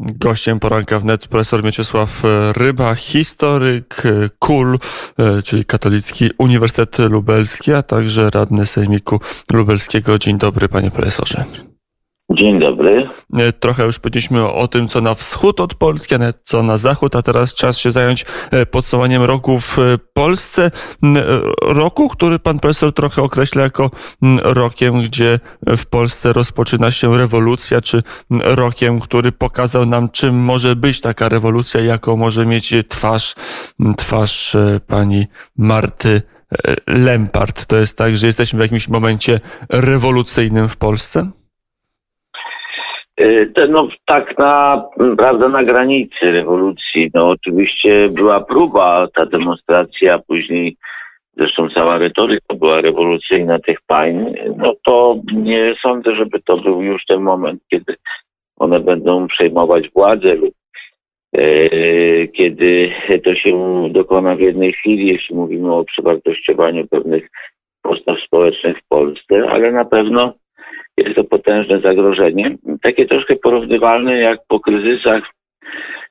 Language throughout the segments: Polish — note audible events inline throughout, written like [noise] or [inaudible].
Gościem poranka wnet profesor Mieczysław Ryba, historyk KUL, czyli Katolicki Uniwersytet Lubelski, a także radny Sejmiku Lubelskiego. Dzień dobry, panie profesorze. Dzień dobry. E, trochę już powiedzieliśmy o tym, co na wschód od Polski, a co na zachód, a teraz czas się zająć e, podsumowaniem roku w e, Polsce. Roku, który pan profesor trochę określa jako rokiem, gdzie w Polsce rozpoczyna się rewolucja, czy rokiem, który pokazał nam, czym może być taka rewolucja, jaką może mieć twarz, twarz pani Marty Lempart. To jest tak, że jesteśmy w jakimś momencie rewolucyjnym w Polsce? Y, no tak naprawdę na granicy rewolucji. No oczywiście była próba, ta demonstracja, później zresztą cała retoryka była rewolucyjna tych pań. No to nie sądzę, żeby to był już ten moment, kiedy one będą przejmować władzę lub y, kiedy to się dokona w jednej chwili, jeśli mówimy o przewartościowaniu pewnych postaw społecznych w Polsce, ale na pewno jest to potężne zagrożenie. Takie troszkę porównywalne jak po kryzysach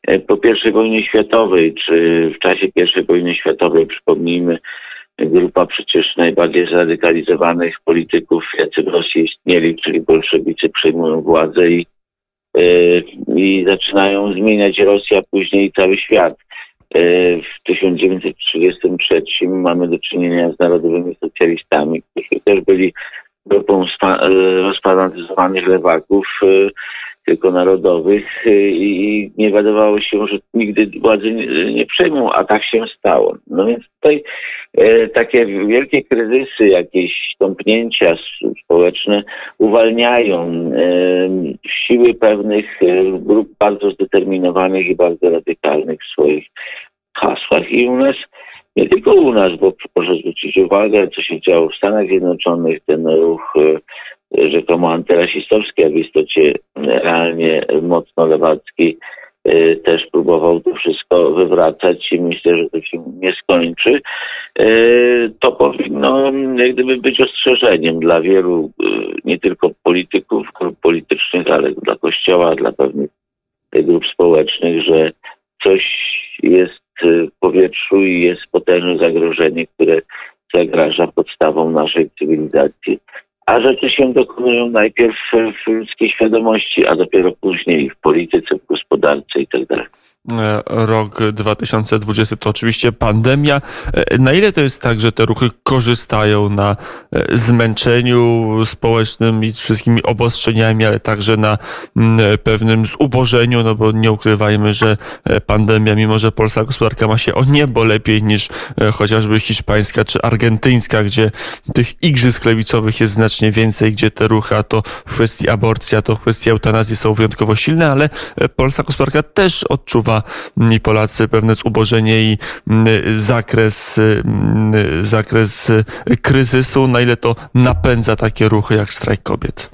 e, po I wojnie światowej, czy w czasie I wojny światowej, przypomnijmy, grupa przecież najbardziej zradykalizowanych polityków, jacy w Rosji istnieli, czyli bolszewicy przejmują władzę i, e, i zaczynają zmieniać Rosję, a później cały świat. E, w 1933 mamy do czynienia z narodowymi socjalistami, którzy też byli grupą e, rozfanatyzowanych lewaków, e, tylko narodowych e, i nie wydawało się, że nigdy władzy nie, przejmą, a tak się stało. No więc tutaj takie wielkie kryzysy, jakieś tąpnięcia społeczne uwalniają siły pewnych grup bardzo zdeterminowanych i bardzo radykalnych w swoich hasłach. I u nas nie tylko u nas, bo proszę zwrócić uwagę, co się działo w Stanach Zjednoczonych, ten ruch e, rzekomo antyrasistowski, a w istocie realnie mocno lewacki, e, też próbował to wszystko wywracać i myślę, że to się nie skończy. E, to powinno jak gdyby być ostrzeżeniem dla wielu, nie tylko polityków, grup politycznych, ale dla Kościoła, dla pewnych grup społecznych, że coś jest w powietrzu i jest potężne zagrożenie, które zagraża podstawom naszej cywilizacji. A rzeczy się dokonują najpierw w ludzkiej świadomości, a dopiero później w polityce, w gospodarce itd. E, rok 2020 to oczywiście pandemia. E, na ile to jest tak, że te ruchy korzystają na e, zmęczeniu społecznym i z wszystkimi obostrzeniami, ale także na pewnym zubożeniu, no bo nie ukrywajmy, że pandemia, mimo że polska gospodarka ma się o niebo lepiej niż chociażby hiszpańska czy argentyńska, gdzie tych igrzysk lewicowych jest znacznie więcej, gdzie te ruchy, a to w kwestii aborcji, a to w kwestii eutanazji są wyjątkowo silne, ale polska gospodarka też odczuwa i Polacy pewne zubożenie i zakres, zakres kryzysu, na ile to napędza takie ruchy jak strajk kobiet?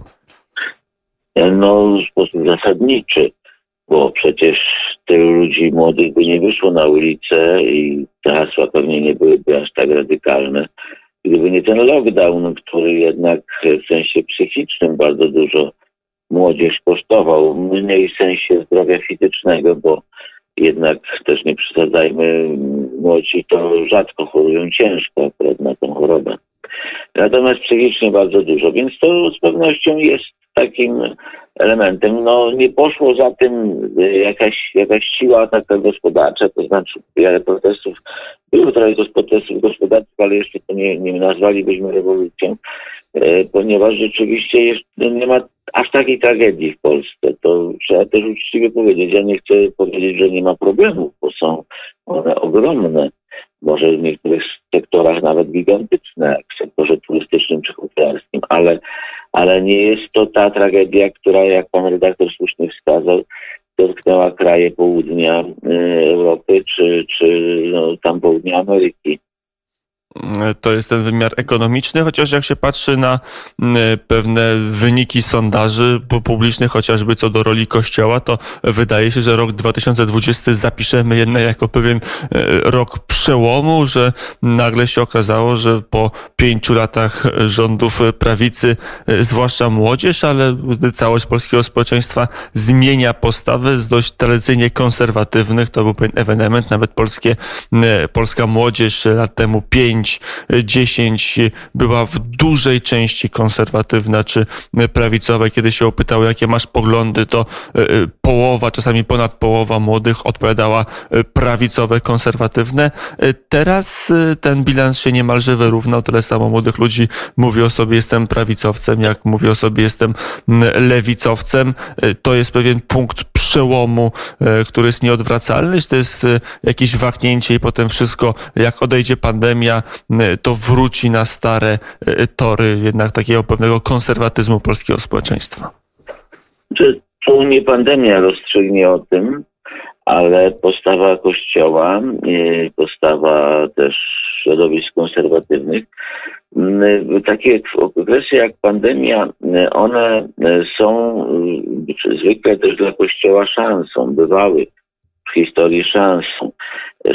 No w sposób zasadniczy, bo przecież tylu ludzi młodych by nie wyszło na ulicę i te hasła pewnie nie byłyby aż tak radykalne. Gdyby nie ten lockdown, który jednak w sensie psychicznym bardzo dużo młodzież kosztował, mniej w sensie zdrowia fizycznego, bo jednak też nie przesadzajmy, młodzi to rzadko chorują ciężko akurat na tą chorobę. Natomiast psychicznie bardzo dużo, więc to z pewnością jest takim elementem. No nie poszło za tym jakaś, jakaś siła taka gospodarcza, to znaczy wiele protestów, było trochę protestów gospodarczych, ale jeszcze to nie, nie nazwalibyśmy rewolucją, ponieważ rzeczywiście jeszcze nie ma aż takiej tragedii w Polsce. To trzeba też uczciwie powiedzieć. Ja nie chcę powiedzieć, że nie ma problemów, bo są one ogromne. Może w niektórych sektorach nawet gigantyczne, jak w sektorze turystycznym czy hotelarskim, ale, ale nie jest to ta tragedia, która, jak pan redaktor słusznie wskazał, dotknęła kraje południa y, Europy czy, czy no, tam południa Ameryki. To jest ten wymiar ekonomiczny, chociaż jak się patrzy na pewne wyniki sondaży publicznych, chociażby co do roli Kościoła, to wydaje się, że rok 2020 zapiszemy jednak jako pewien rok przełomu, że nagle się okazało, że po pięciu latach rządów prawicy, zwłaszcza młodzież, ale całość polskiego społeczeństwa zmienia postawę z dość tradycyjnie konserwatywnych. To był pewien ewenement, nawet polskie, polska młodzież lat temu 5, 10 była w dużej części konserwatywna czy prawicowa. Kiedy się opytało, jakie masz poglądy, to połowa, czasami ponad połowa młodych odpowiadała prawicowe, konserwatywne. Teraz ten bilans się niemalże wyrównał. Tyle samo młodych ludzi mówi o sobie jestem prawicowcem, jak mówi o sobie jestem lewicowcem. To jest pewien punkt przełomu, który jest nieodwracalny, czy to jest jakieś wahnięcie i potem wszystko, jak odejdzie pandemia, to wróci na stare tory jednak takiego pewnego konserwatyzmu polskiego społeczeństwa? Czy tu nie pandemia rozstrzygnie o tym, ale postawa Kościoła, postawa też środowisk konserwatywnych, takie okresy jak pandemia, one są zwykle też dla Kościoła szansą, bywały w historii szansą.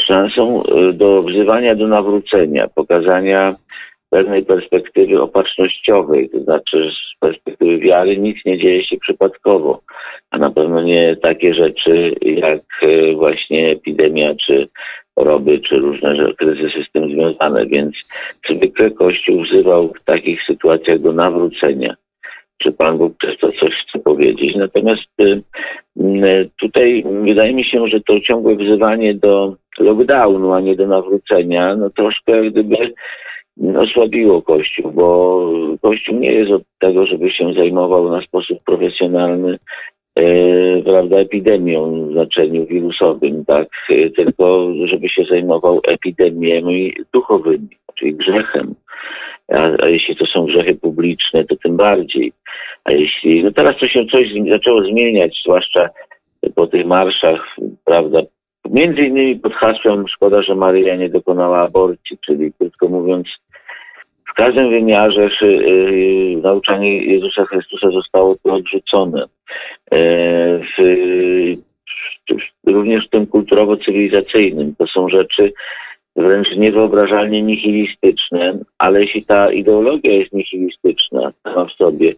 Szansą do wzywania do nawrócenia, pokazania pewnej perspektywy opatrznościowej, to znaczy z perspektywy wiary nic nie dzieje się przypadkowo, a na pewno nie takie rzeczy jak e, właśnie epidemia, czy choroby, czy różne kryzysy z tym związane, więc zwykle Kościół wzywał w takich sytuacjach do nawrócenia. Czy Pan Bóg przez to coś chce powiedzieć? Natomiast e, tutaj wydaje mi się, że to ciągłe wzywanie do lockdownu, a nie do nawrócenia, no troszkę jak gdyby osłabiło Kościół, bo Kościół nie jest od tego, żeby się zajmował na sposób profesjonalny prawda, epidemią w znaczeniu wirusowym, tak, e, tylko żeby się zajmował epidemiami duchowymi, czyli grzechem. A, a, jeśli to są grzechy publiczne, to tym bardziej. A jeśli, no teraz to się coś zaczęło zmieniać, zwłaszcza po tych marszach, prawda, między innymi pod hasłem szkoda, że Maryja nie dokonała aborcji, czyli krótko mówiąc, każdym wymiarze yy, nauczanie Jezusa Chrystusa zostało tu odrzucone. W, w, również w tym kulturowo-cywilizacyjnym. To są rzeczy wręcz niewyobrażalnie nihilistyczne, ale jeśli ta ideologia jest nihilistyczna sama w sobie,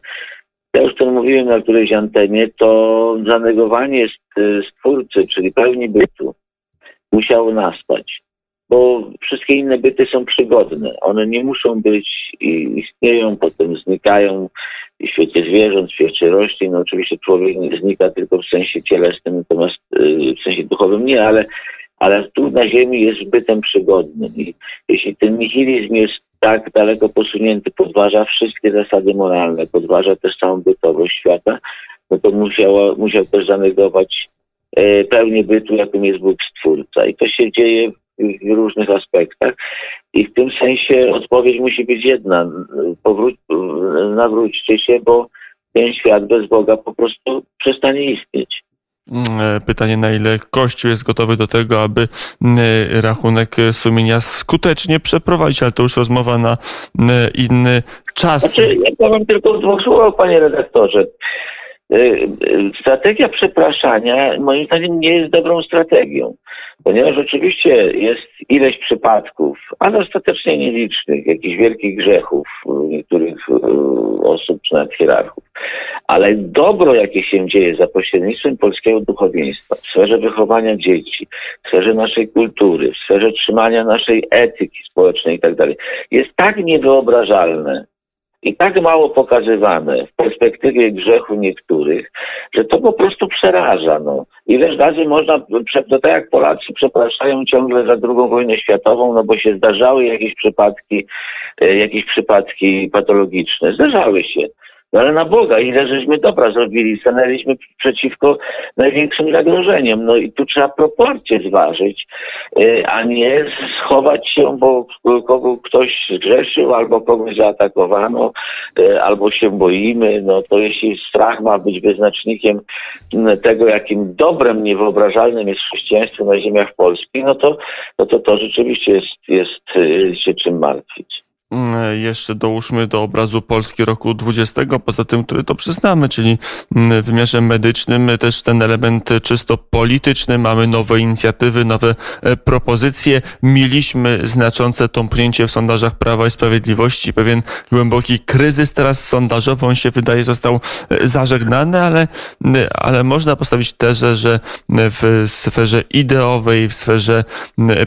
ja już to mówiłem na którejś antenie, to zanegowanie stwórcy, czyli pełni bytu, musiało nastać bo wszystkie inne byty są przygodne. One nie muszą być i istnieją, potem znikają w świecie zwierząt, w świecie roślin. No, oczywiście człowiek znika tylko w sensie cielesnym, natomiast y, w sensie duchowym nie, ale, ale tu na Ziemi jest bytem przygodnym. I jeśli ten nihilizm jest tak daleko posunięty, podważa wszystkie zasady moralne, podważa też całą bytowość świata, no to musiał, musiał też zanegować e, pełnię bytu, jakim jest Bóg Stwórca. I to się dzieje w różnych aspektach. I w tym sensie odpowiedź musi być jedna. Powróć, nawróćcie się, bo ten świat bez Boga po prostu przestanie istnieć. Mm, pytanie, na ile Kościół jest gotowy do tego, aby mm, rachunek sumienia skutecznie przeprowadzić, ale to już rozmowa na mm, inny czas. Znaczy, ja powiem tylko w dwóch słowach, panie redaktorze. Y, y, strategia przepraszania moim zdaniem nie jest dobrą strategią, ponieważ oczywiście jest ileś przypadków, ale ostatecznie nielicznych, jakichś wielkich grzechów niektórych y, osób czy nawet hierarchów. Ale dobro, jakie się dzieje za pośrednictwem polskiego duchowieństwa, w sferze wychowania dzieci, w sferze naszej kultury, w sferze trzymania naszej etyki społecznej i tak jest tak niewyobrażalne, i tak mało pokazywane w perspektywie grzechu niektórych, że to po prostu przeraża. No. Ileż razy można, to tak jak Polacy przepraszają ciągle za drugą wojnę światową, no bo się zdarzały jakieś przypadki, e, jakieś przypadki patologiczne. Zdarzały się. No ale na Boga, ile żeśmy dobra zrobili, stanęliśmy przeciwko największym zagrożeniem. No i tu trzeba proporcje zważyć, y, a nie schować się, bo kogo ktoś zgrzeszył, albo kogoś zaatakowano, y, albo się boimy. No to jeśli strach ma być wyznacznikiem tego, jakim dobrem niewyobrażalnym jest chrześcijaństwo na ziemiach polskich, no to no to, to rzeczywiście jest, jest y, się czym martwić. Mm, jeszcze dołóżmy do obrazu Polski roku 20, poza tym, który to przyznamy, czyli mm, w wymiarze medycznym też ten element czysto polityczny. Mamy nowe inicjatywy, nowe e, propozycje. Mieliśmy znaczące tąpnięcie w sondażach Prawa i Sprawiedliwości, pewien głęboki kryzys teraz sondażowy, on się wydaje został e, zażegnany, ale, ale można postawić tezę, że w sferze ideowej, w sferze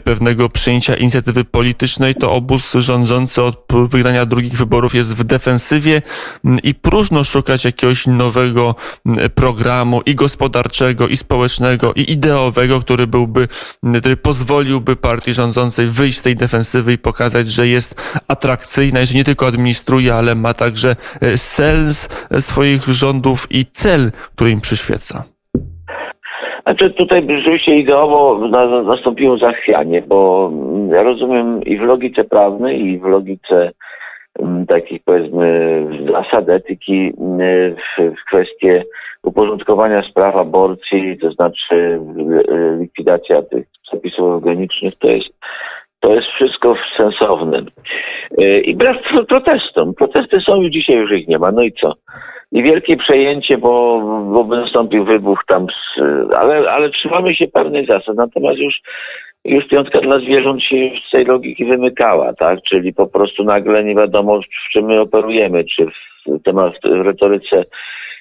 pewnego przyjęcia inicjatywy politycznej to obóz rządzący od wygrania drugich wyborów jest w defensywie mm, i próżno szukać jakiegoś nowego mm, programu i gospodarczego, i społecznego, i ideowego, który byłby, mm, który pozwoliłby partii rządzącej wyjść z tej defensywy i pokazać, że jest atrakcyjna i że nie tylko administruje, ale ma także e, sens swoich rządów i cel, który im przyświeca. Znaczy tutaj rzeczywiście ideowo nastąpiło zachwianie, bo ja rozumiem i w logice prawnej, i w logice mm, takich powiedzmy zasad etyki mm, w kwestie uporządkowania spraw aborcji, to znaczy likwidacja tych przepisów organicznych, to jest to jest wszystko sensowne. I wbrew protestom. Protesty są już dzisiaj, już ich nie ma. No i co? I wielkie przejęcie, bo, bo nastąpił wybuch tam, z, ale, ale trzymamy się pewnych zasad. Natomiast już, już piątka dla zwierząt się z tej logiki wymykała, tak? Czyli po prostu nagle nie wiadomo, w czym my operujemy, czy w, temat, w retoryce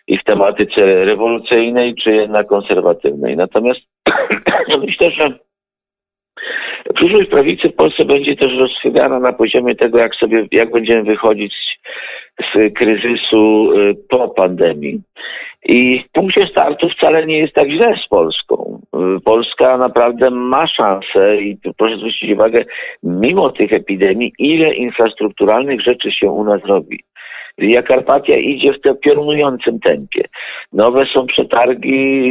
i w tematyce rewolucyjnej, czy jednak konserwatywnej. Natomiast [clears throat] myślę, że Przyszłość prawicy w Polsce będzie też rozstrzygana na poziomie tego, jak sobie, jak będziemy wychodzić z kryzysu y, po pandemii. I w punkcie startu wcale nie jest tak źle z Polską. Y, Polska naprawdę ma szansę i proszę zwrócić uwagę, mimo tych epidemii, ile infrastrukturalnych rzeczy się u nas robi. Via Carpatia idzie w tym piorunującym tempie. Nowe są przetargi,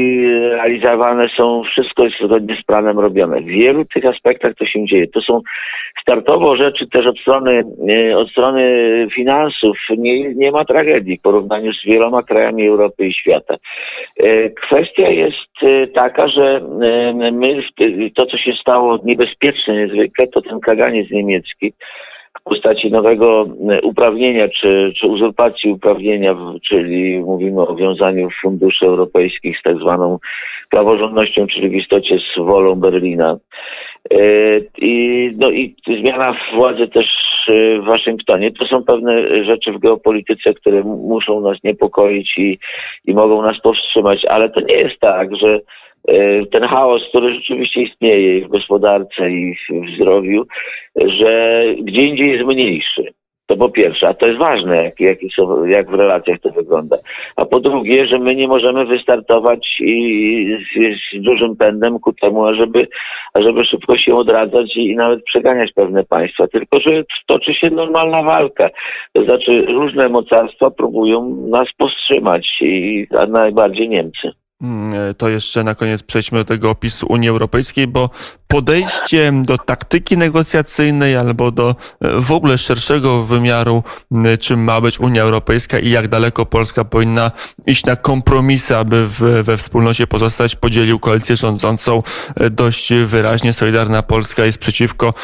realizowane są, wszystko jest zgodnie z planem robione. W wielu tych aspektach to się dzieje. To są startowo rzeczy też od strony, e, od strony finansów. Nie, nie ma tragedii w porównaniu z wieloma krajami Europy i świata. E, kwestia jest e, taka, że my, to co się stało niebezpieczne niezwykle, to ten kaganiec niemiecki, w postaci nowego e, uprawnienia czy, czy uzurpacji uprawnienia, czyli mówimy o wiązaniu funduszy europejskich z tak zwaną praworządnością, czyli w istocie z wolą Berlina. E, I, no i zmiana władzy też e, w Waszyngtonie. To są pewne rzeczy w geopolityce, które muszą nas niepokoić i, i mogą nas powstrzymać, ale to nie jest tak, że ten chaos, który rzeczywiście istnieje w gospodarce i w zdrowiu, że gdzie indziej jest mniejszy. To po pierwsze, a to jest ważne, jak, jak, jak w relacjach to wygląda. A po drugie, że my nie możemy wystartować i z, z dużym pędem ku temu, ażeby, ażeby szybko się odradzać i, i nawet przeganiać pewne państwa, tylko że toczy się normalna walka. To znaczy różne mocarstwa próbują nas powstrzymać, i, a najbardziej Niemcy. Mm, e, to jeszcze na koniec przejdźmy do tego opisu Unii Europejskiej, bo podejście do taktyki negocjacyjnej albo do e, w ogóle szerszego wymiaru, czym ma być Unia Europejska i jak daleko Polska powinna iść na kompromisy, aby w, we wspólnocie pozostać, podzielił koalicję rządzącą e, dość wyraźnie. Solidarna Polska jest przeciwko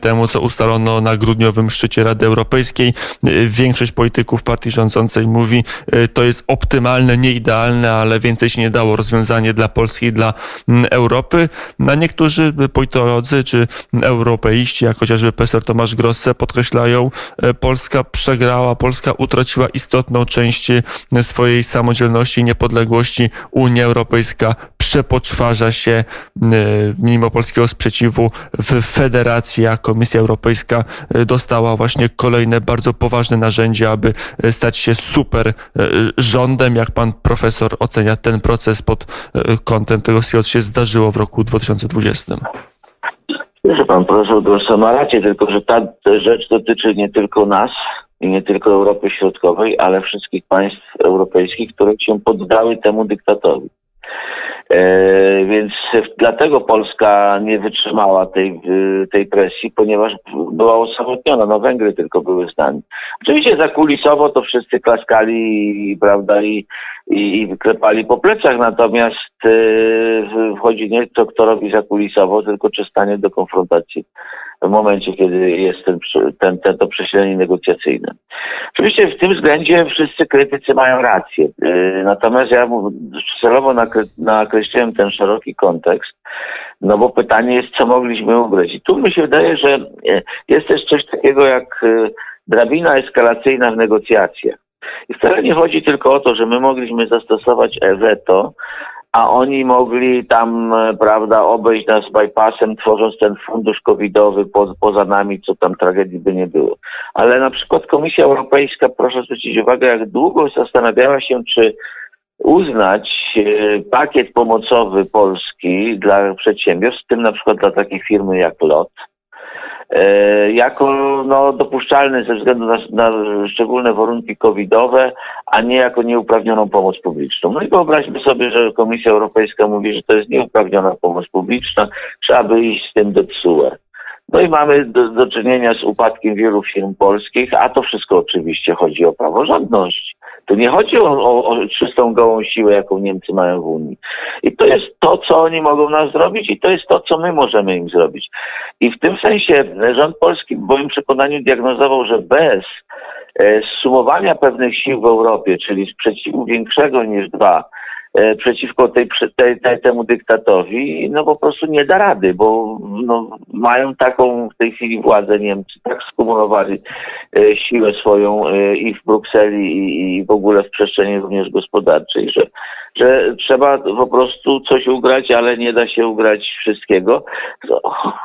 temu, co ustalono na grudniowym szczycie Rady Europejskiej. Większość polityków partii rządzącej mówi, to jest optymalne, nie idealne, ale więcej się nie rozwiązanie dla Polski i dla mm, Europy. Na niektórzy politolodzy czy europeiści, jak chociażby profesor Tomasz Grosse, podkreślają, e, Polska przegrała, Polska utraciła istotną część e, swojej samodzielności i niepodległości. Unia Europejska przepoczwarza się mimo polskiego sprzeciwu w federacji, a Komisja Europejska dostała właśnie kolejne bardzo poważne narzędzia, aby stać się super rządem. Jak pan profesor ocenia ten proces? Proces pod e, kątem tego, co się zdarzyło w roku 2020? Że pan profesor Grosso ma rację, tylko że ta rzecz dotyczy nie tylko nas, i nie tylko Europy Środkowej, ale wszystkich państw europejskich, które się poddały temu dyktatowi. E, więc dlatego Polska nie wytrzymała tej, tej presji, ponieważ była osamotniona. No Węgry tylko były z nami. Oczywiście zakulisowo to wszyscy klaskali, prawda, i, i, i klepali po plecach, natomiast e, wchodzi nie to, kto robi zakulisowo, tylko czy stanie do konfrontacji w momencie, kiedy jest ten, ten, ten, to przesilenie negocjacyjne. Oczywiście w tym względzie wszyscy krytycy mają rację. E, natomiast ja celowo nakreśliłem ten szeroki kontekst, no bo pytanie jest, co mogliśmy ugrać. I tu mi się wydaje, że e, jest też coś takiego jak drabina eskalacyjna w negocjacjach. I wcale nie chodzi tylko o to, że my mogliśmy zastosować e-veto, a oni mogli tam, e, prawda, obejść nas bypassem, tworząc ten fundusz covidowy po, poza nami, co tam tragedii by nie było. Ale na przykład Komisja Europejska, proszę zwrócić uwagę, jak długo zastanawiała się, czy uznać e, pakiet pomocowy Polski dla przedsiębiorstw, w tym na przykład dla takiej firmy jak LOT, jako no, dopuszczalny ze względu na, na, szczególne warunki covidowe, a nie jako nieuprawnioną pomoc publiczną. No i wyobraźmy sobie, że Komisja Europejska mówi, że to jest nieuprawniona pomoc publiczna, trzeba by iść z tym do TSUE. No i mamy do, do czynienia z upadkiem wielu firm polskich, a to wszystko oczywiście chodzi o praworządność. Tu nie chodzi o, o, o czystą gołą siłę, jaką Niemcy mają w Unii. I to jest to, co oni mogą nas zrobić i to jest to, co my możemy im zrobić. I w tym sensie rząd polski w moim przekonaniu diagnozował, że bez e, sumowania pewnych sił w Europie, czyli sprzeciwu większego niż dwa, E, przeciwko tej, tej, tej, temu dyktatowi, no po prostu nie da rady, bo no, mają taką w tej chwili władzę Niemcy, tak skumulowali e, siłę swoją e, i w Brukseli i, i w ogóle w przestrzeni również gospodarczej, że, że trzeba po prostu coś ugrać, ale nie da się ugrać wszystkiego.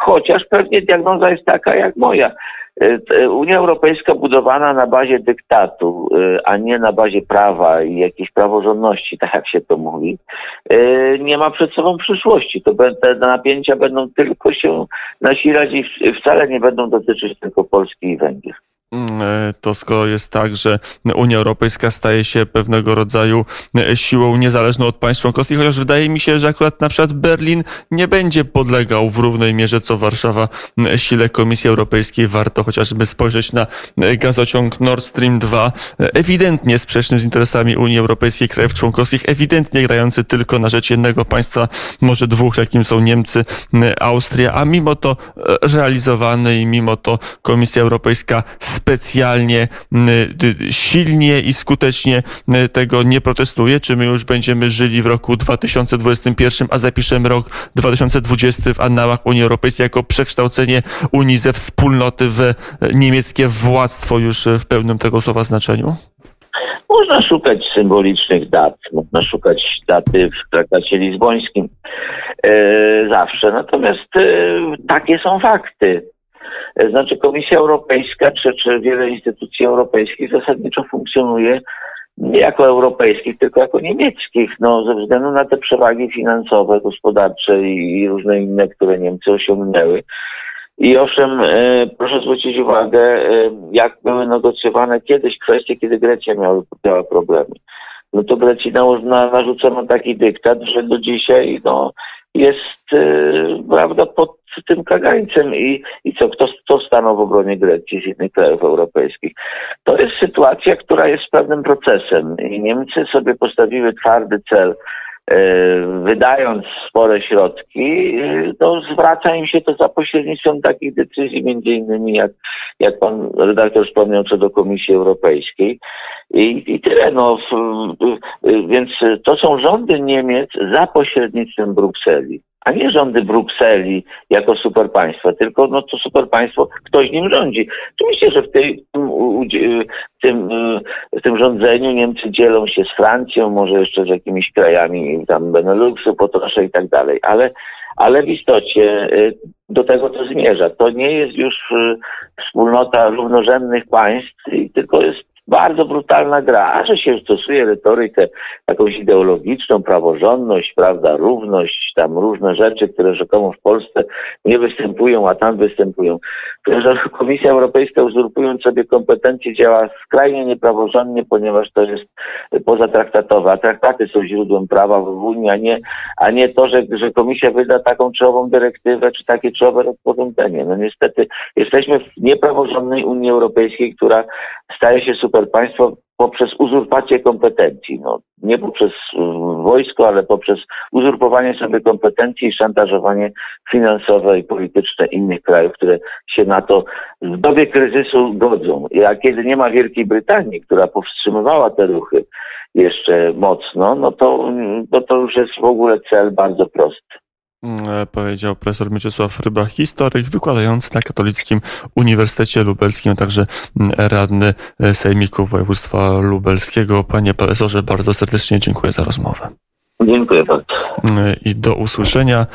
Chociaż pewnie diagnoza jest taka jak moja. E, Unia Europejska budowana na bazie dyktatu, e, a nie na bazie prawa i jakiejś praworządności, tak jak się to mówi, e, nie ma przed sobą przyszłości. To te napięcia będą tylko się nasilać i wcale nie będą dotyczyć tylko Polski i Węgier. Mm, e, to skoro jest tak, że Unia Europejska staje się pewnego rodzaju e, siłą niezależną od państw członkowskich, chociaż wydaje mi się, że akurat na przykład Berlin nie będzie podlegał w równej mierze co Warszawa sile Komisji Europejskiej. Warto chociażby spojrzeć na e, gazociąg Nord Stream 2, ewidentnie sprzeczny z interesami Unii Europejskiej, krajów członkowskich, ewidentnie grający tylko na rzecz jednego państwa, może dwóch, jakim są Niemcy, Austria, a mimo to realizowany i mimo to Komisja Europejska specjalnie silnie i skutecznie tego nie protestuje? Czy my już będziemy żyli w roku 2021, a zapiszemy rok 2020 w annałach Unii Europejskiej jako przekształcenie Unii ze wspólnoty w niemieckie władztwo już w pełnym tego słowa znaczeniu? Można szukać symbolicznych dat, można szukać daty w traktacie lizbońskim e, zawsze, natomiast e, takie są fakty. Znaczy Komisja Europejska czy, czy wiele instytucji europejskich zasadniczo funkcjonuje nie jako europejskich, tylko jako niemieckich, no, ze względu na te przewagi finansowe, gospodarcze i, i różne inne, które Niemcy osiągnęły. I owszem, e, proszę zwrócić uwagę, e, jak były negocjowane kiedyś kwestie, kiedy Grecja miała, miała problemy. No to Grecji na, na, narzucono taki dyktat, że do dzisiaj no, jest, e, prawda, pod tym kagańcem i, i co, kto, kto stanął w obronie Grecji z innych krajów europejskich. To jest sytuacja, która jest pewnym procesem i Niemcy sobie postawiły twardy cel, wydając spore środki, to zwraca im się to za pośrednictwem takich decyzji, między innymi jak, jak pan redaktor wspomniał co do Komisji Europejskiej. I, i tyle. No, więc to są rządy Niemiec za pośrednictwem Brukseli a nie rządy Brukseli jako superpaństwa, tylko no to superpaństwo, ktoś nim rządzi. Oczywiście, że w, tej, w, tym, w tym rządzeniu Niemcy dzielą się z Francją, może jeszcze z jakimiś krajami tam Beneluxu, po trosze i tak dalej, ale, ale w istocie y, do tego to zmierza. To nie jest już y, wspólnota równorzędnych państw, tylko jest bardzo brutalna gra, a że się stosuje retorykę jakąś ideologiczną, praworządność, prawda, równość, tam różne rzeczy, które rzekomo w Polsce nie występują, a tam występują. Że Komisja Europejska uzurpując sobie kompetencje działa skrajnie niepraworządnie, ponieważ to jest pozatraktatowe, a traktaty są źródłem prawa w Unii, a nie, a nie to, że, że Komisja wyda taką czy ową dyrektywę, czy takie czy owe rozporządzenie. No niestety jesteśmy w niepraworządnej Unii Europejskiej, która staje się superpaństwem poprzez uzurpację kompetencji. No, nie poprzez y, wojsko, ale poprzez uzurpowanie sobie kompetencji i szantażowanie finansowe i polityczne innych krajów, które się na to w dobie kryzysu godzą. A kiedy nie ma Wielkiej Brytanii, która powstrzymywała te ruchy jeszcze mocno, no to, no to już jest w ogóle cel bardzo prosty. E, Powiedział profesor Mieczysław Ryba, historyk wykładający na Katolickim Uniwersytecie Lubelskim, a także mm, radny e, Sejmiku Województwa Lubelskiego. Panie profesorze, bardzo serdecznie dziękuję za rozmowę Dziękuję bardzo. E, i do usłyszenia.